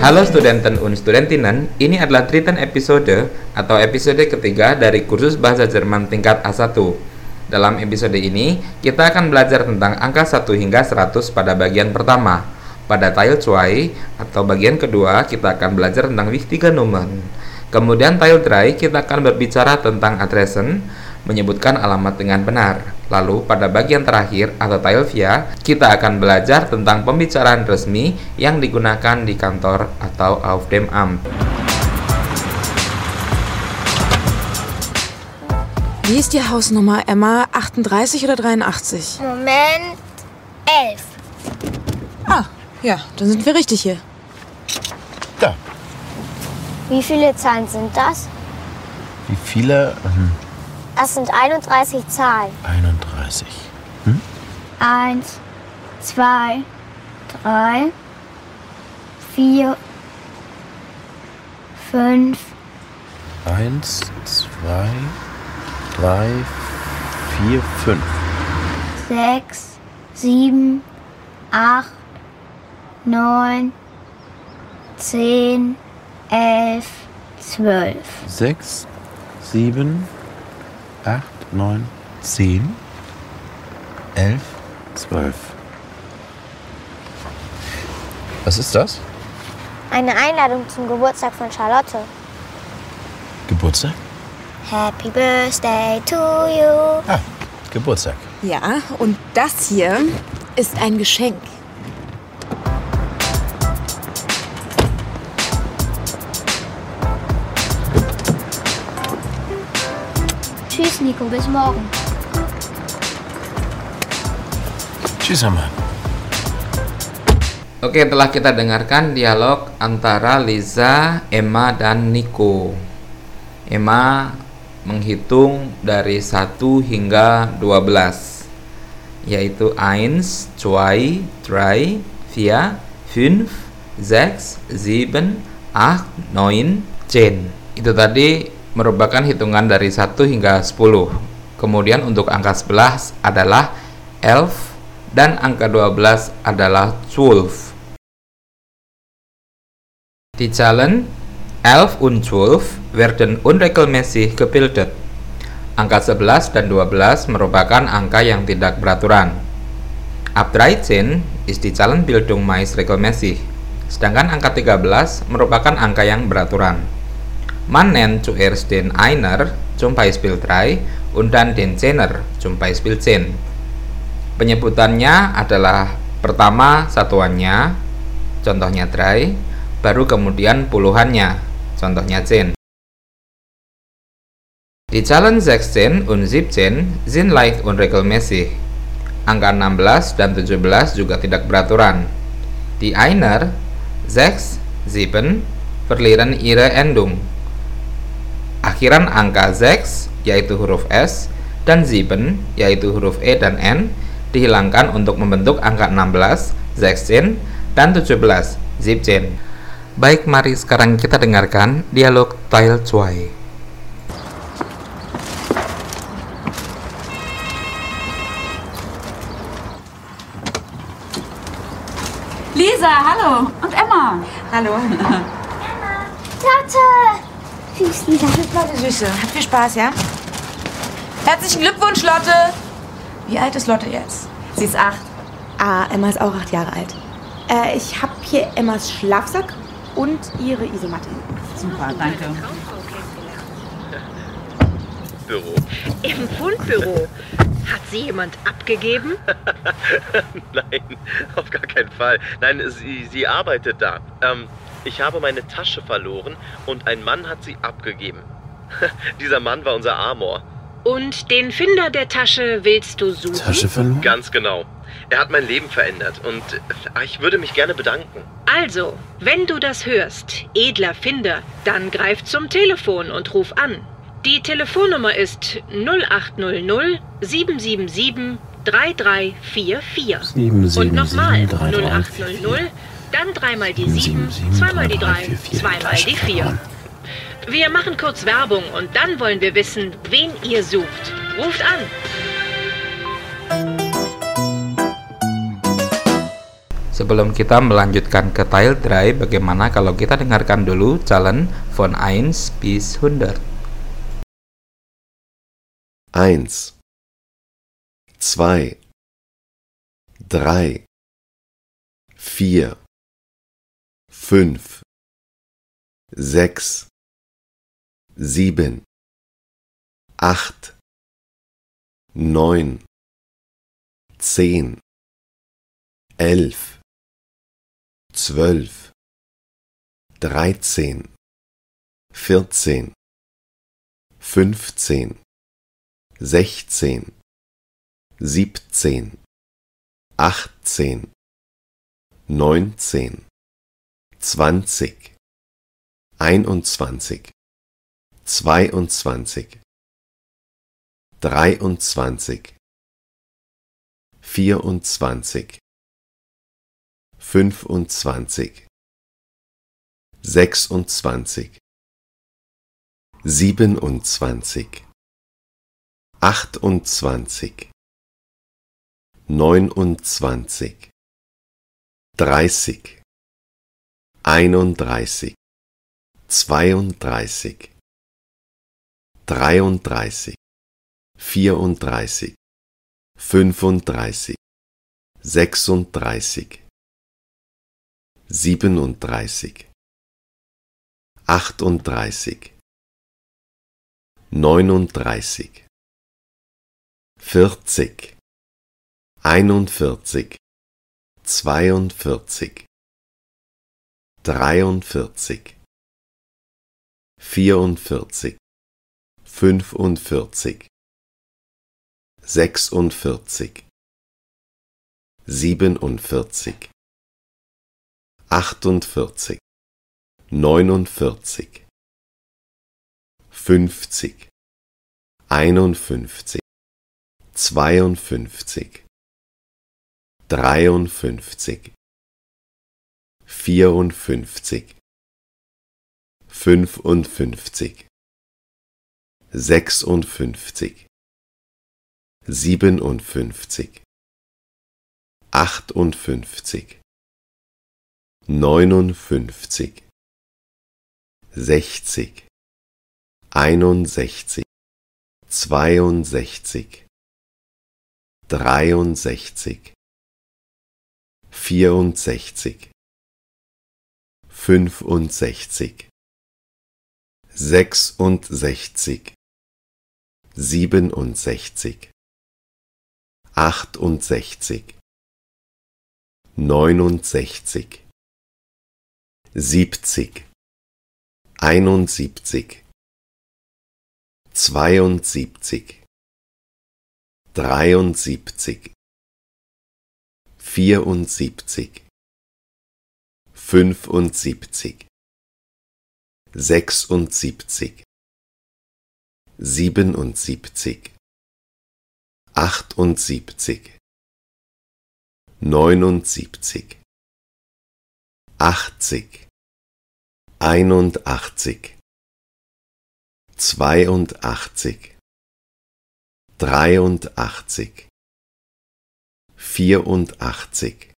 Halo studenten und studentinnen, ini adalah treatment episode atau episode ketiga dari kursus bahasa Jerman tingkat A1. Dalam episode ini, kita akan belajar tentang angka 1 hingga 100 pada bagian pertama. Pada Teil 2 atau bagian kedua, kita akan belajar tentang wichtige Nummern. Kemudian Teil 3 kita akan berbicara tentang adressen, menyebutkan alamat dengan benar. Lalu pada bagian terakhir atau Teil 4, kita akan belajar tentang pembicaraan resmi yang digunakan di kantor atau auf dem Amt. Wie ist die Hausnummer, Emma? 38 oder 83? Moment, elf. Ah, ja, dann sind wir richtig hier. Wie viele Zahlen sind das? Wie viele? Hm, Das sind 31 Zahlen. 31. Eins, zwei, drei, vier, fünf, Eins, zwei, drei, vier, fünf. sechs, sieben, acht, neun, zehn, elf, zwölf. Sechs, sieben, acht, neun, zehn, elf, zwölf. Was ist das? Eine Einladung zum Geburtstag von Charlotte. Geburtstag? Happy Birthday to you. Ah, Geburtstag. Ja, und das hier ist ein Geschenk. Tschüss, Nico, bis morgen. Tschüss, Hammer. Oke, telah kita dengarkan dialog antara Liza, Emma, dan Nico. Emma menghitung dari 1 hingga 12 yaitu 1, 2, 3, 4, 5, 6, 7, 8, 9, 10 Itu tadi merupakan hitungan dari 1 hingga 10 Kemudian untuk angka 11 adalah 11 dan angka 12 adalah 12 Die Zahlen 11 und 12 werden unregelmäßig gebildet. Angka 11 dan 12 merupakan angka yang tidak beraturan. Ab 13 ist die Zahlenbildung meist regelmäßig. Sedangkan angka 13 merupakan angka yang beraturan. Man nennt zuerst den Einer, zum Beispiel 3, und dann den Zehner, zum Beispiel 10. Penyebutannya adalah pertama satuannya, contohnya 3, baru kemudian puluhannya, contohnya 10. Die Zahlen 16 und 17 sind leicht unregelmäßig. Angka 16 dan 17 juga tidak beraturan. Die Einer 6, 7 verlieren ihre Endung. Akhiran angka 6 yaitu huruf S dan 7 yaitu huruf E dan N dihilangkan untuk membentuk angka 16, 16 dan 17, 17. Baik, mari sekarang kita dengarkan dialog Teil 2. Lisa, hallo. Und Emma. Hallo. Lotte! Tschüss, Lisa. Leute Süße, habt viel Spaß, ja? Herzlichen Glückwunsch, Lotte. Wie alt ist Lotte jetzt? Sie ist acht. Ah, Emma ist auch acht Jahre alt. Äh, ich habe hier Emmas Schlafsack und ihre Isomatte. Super, danke. Büro. Im Fundbüro. Hat sie jemand abgegeben? Nein, auf gar keinen Fall. Nein, sie, sie arbeitet da. Ähm, ich habe meine Tasche verloren und ein Mann hat sie abgegeben. Dieser Mann war unser Amor. Und den Finder der Tasche willst du suchen? Tasche verloren? Ganz genau. Er hat mein Leben verändert und äh, ich würde mich gerne bedanken. Also, wenn du das hörst, edler Finder, dann greif zum Telefon und ruf an. Die Telefonnummer ist 0800 777 3344. Und nochmal 0800, dann dreimal die 7, zweimal die 3, zweimal die 4. Wir machen kurz Werbung und dann wollen wir wissen, wen ihr sucht. Ruft an. Sebelum kita melanjutkan ke tile dry, bagaimana kalau kita dengarkan dulu Challenge von 1 bis 100? 1 2 3 4 5 6 7 8 9 10 11 12 13 14 15 16 17 18 19 20 21 22 23 24 25 26 27 28 29 30 31 32 33 34 35 36 siebenunddreißig, achtunddreißig, neununddreißig, vierzig, einundvierzig, zweiundvierzig, dreiundvierzig, vierundvierzig, fünfundvierzig, sechsundvierzig, siebenundvierzig, achtundvierzig, neunundvierzig, fünfzig, einundfünfzig, zweiundfünfzig, dreiundfünfzig, vierundfünfzig, fünfundfünfzig, sechsundfünfzig, siebenundfünfzig, achtundfünfzig, neunundfünfzig, sechzig, einundsechzig, zweiundsechzig, dreiundsechzig, vierundsechzig, fünfundsechzig, sechsundsechzig, siebenundsechzig, achtundsechzig, neunundsechzig, siebzig, einundsiebzig, zweiundsiebzig, dreiundsiebzig, vierundsiebzig, fünfundsiebzig, sechsundsiebzig, siebenundsiebzig, achtundsiebzig, neunundsiebzig, achtzig, einundachtzig, zweiundachtzig, dreiundachtzig, vierundachtzig,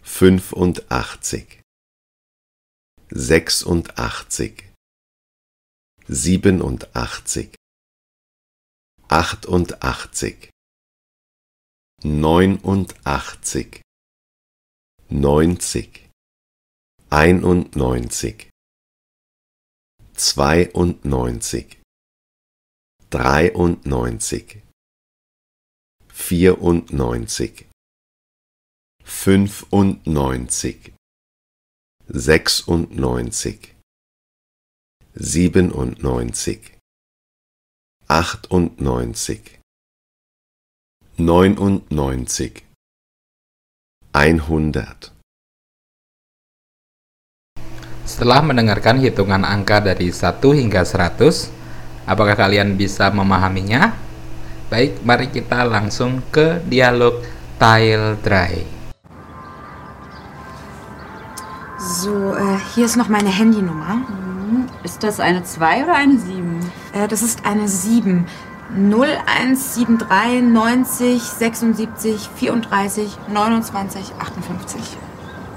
fünfundachtzig, sechsundachtzig, siebenundachtzig, achtundachtzig, neunundachtzig, neunzig, einundneunzig, zweiundneunzig, dreiundneunzig, vierundneunzig, fünfundneunzig, sechsundneunzig, siebenundneunzig, achtundneunzig, neunundneunzig, einhundert. Setelah mendengarkan hitungan angka dari 1 hingga 100, apakah kalian bisa memahaminya? Baik, mari kita langsung ke dialog Tile Dry. So, äh, hier ist noch meine Handynummer. Ist das eine 2 oder eine 7? Äh, das ist eine 7. 0173 90 76 34 29 58.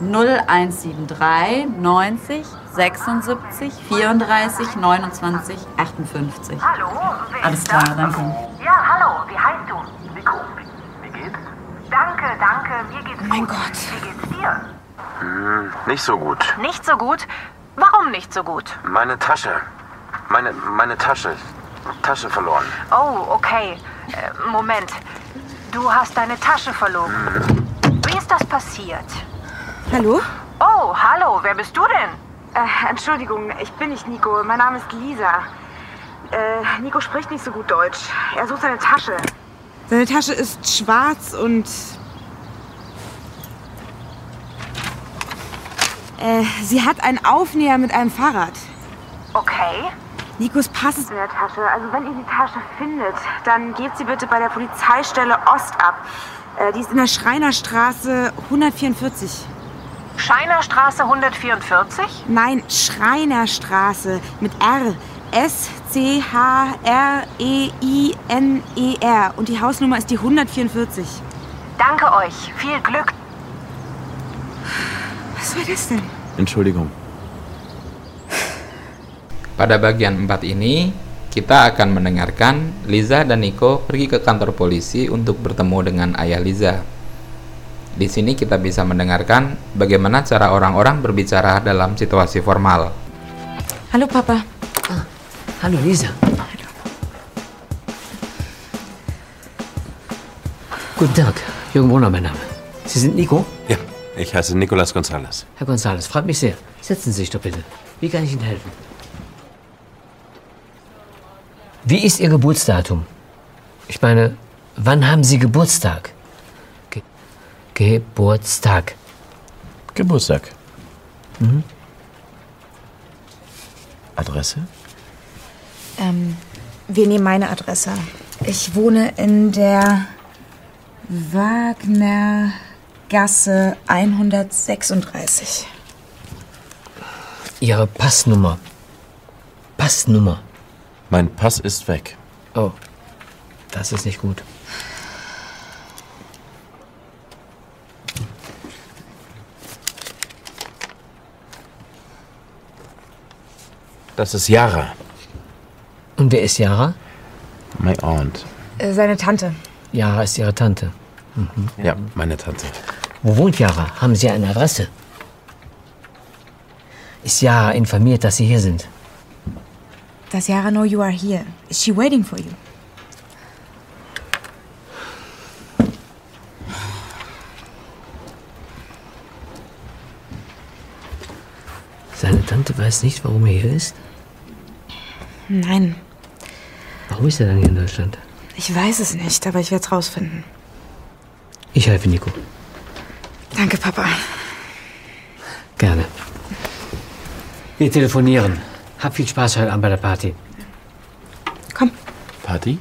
0173 90 76 34 29 58. Hallo? Alles klar, danke. Ja, hallo, wie heißt du? Nico. Wie geht's? Danke, danke, mir geht's gut. Mein Gott. Wie geht's dir? Hm, nicht so gut. Nicht so gut? Warum nicht so gut? Meine Tasche. Meine, meine Tasche. Tasche verloren. Oh, okay. Äh, Moment. Du hast deine Tasche verloren. Wie ist das passiert? Hallo? Oh, hallo, wer bist du denn? Äh, Entschuldigung, ich bin nicht Nico. Mein Name ist Lisa. Äh, Nico spricht nicht so gut Deutsch. Er sucht seine Tasche. Seine Tasche ist schwarz und. Äh, sie hat einen Aufnäher mit einem Fahrrad. Okay. Nikos Pass ist in der Tasche. Also wenn ihr die Tasche findet, dann gebt sie bitte bei der Polizeistelle Ost ab. Äh, die ist in der Schreinerstraße 144. Scheinerstraße 144? Nein, Schreinerstraße mit R. S-C-H-R-E-I-N-E-R. Und die Hausnummer ist die 144. Danke euch. Viel Glück. Was war das denn? Entschuldigung. Pada bagian 4 ini, kita akan mendengarkan Liza dan Nico pergi ke kantor polisi untuk bertemu dengan ayah Liza. Di sini kita bisa mendengarkan bagaimana cara orang-orang berbicara dalam situasi formal. Hallo Papa. Hallo Lisa. Guten Tag, Jürgen Brunner mein Name. Sie sind Nico? Ja, ich heiße Nicolas González. Herr González, freut mich sehr. Setzen Sie sich doch bitte. Wie kann ich Ihnen helfen? Wie ist Ihr Geburtsdatum? Ich meine, wann haben Sie Geburtstag? Ge Geburtstag. Geburtstag. Mhm. Adresse? Ähm, wir nehmen meine Adresse. Ich wohne in der Wagnergasse 136. Ihre Passnummer. Passnummer. Mein Pass ist weg. Oh, das ist nicht gut. Das ist Yara. Und wer ist Yara? My aunt. Äh, seine Tante. Yara ist Ihre Tante. Mhm. Ja, meine Tante. Wo wohnt Yara? Haben Sie eine Adresse? Ist Yara informiert, dass Sie hier sind? Does Yara know you are here? Is she waiting for you? Seine Tante weiß nicht, warum er hier ist? Nein, Warum ist er dann hier in Deutschland? ich weiß es nicht, aber ich werde es rausfinden. Ich helfe Nico. Danke, Papa. Gerne. Wir telefonieren. Hab viel Spaß heute Abend bei der Party. Komm. Party?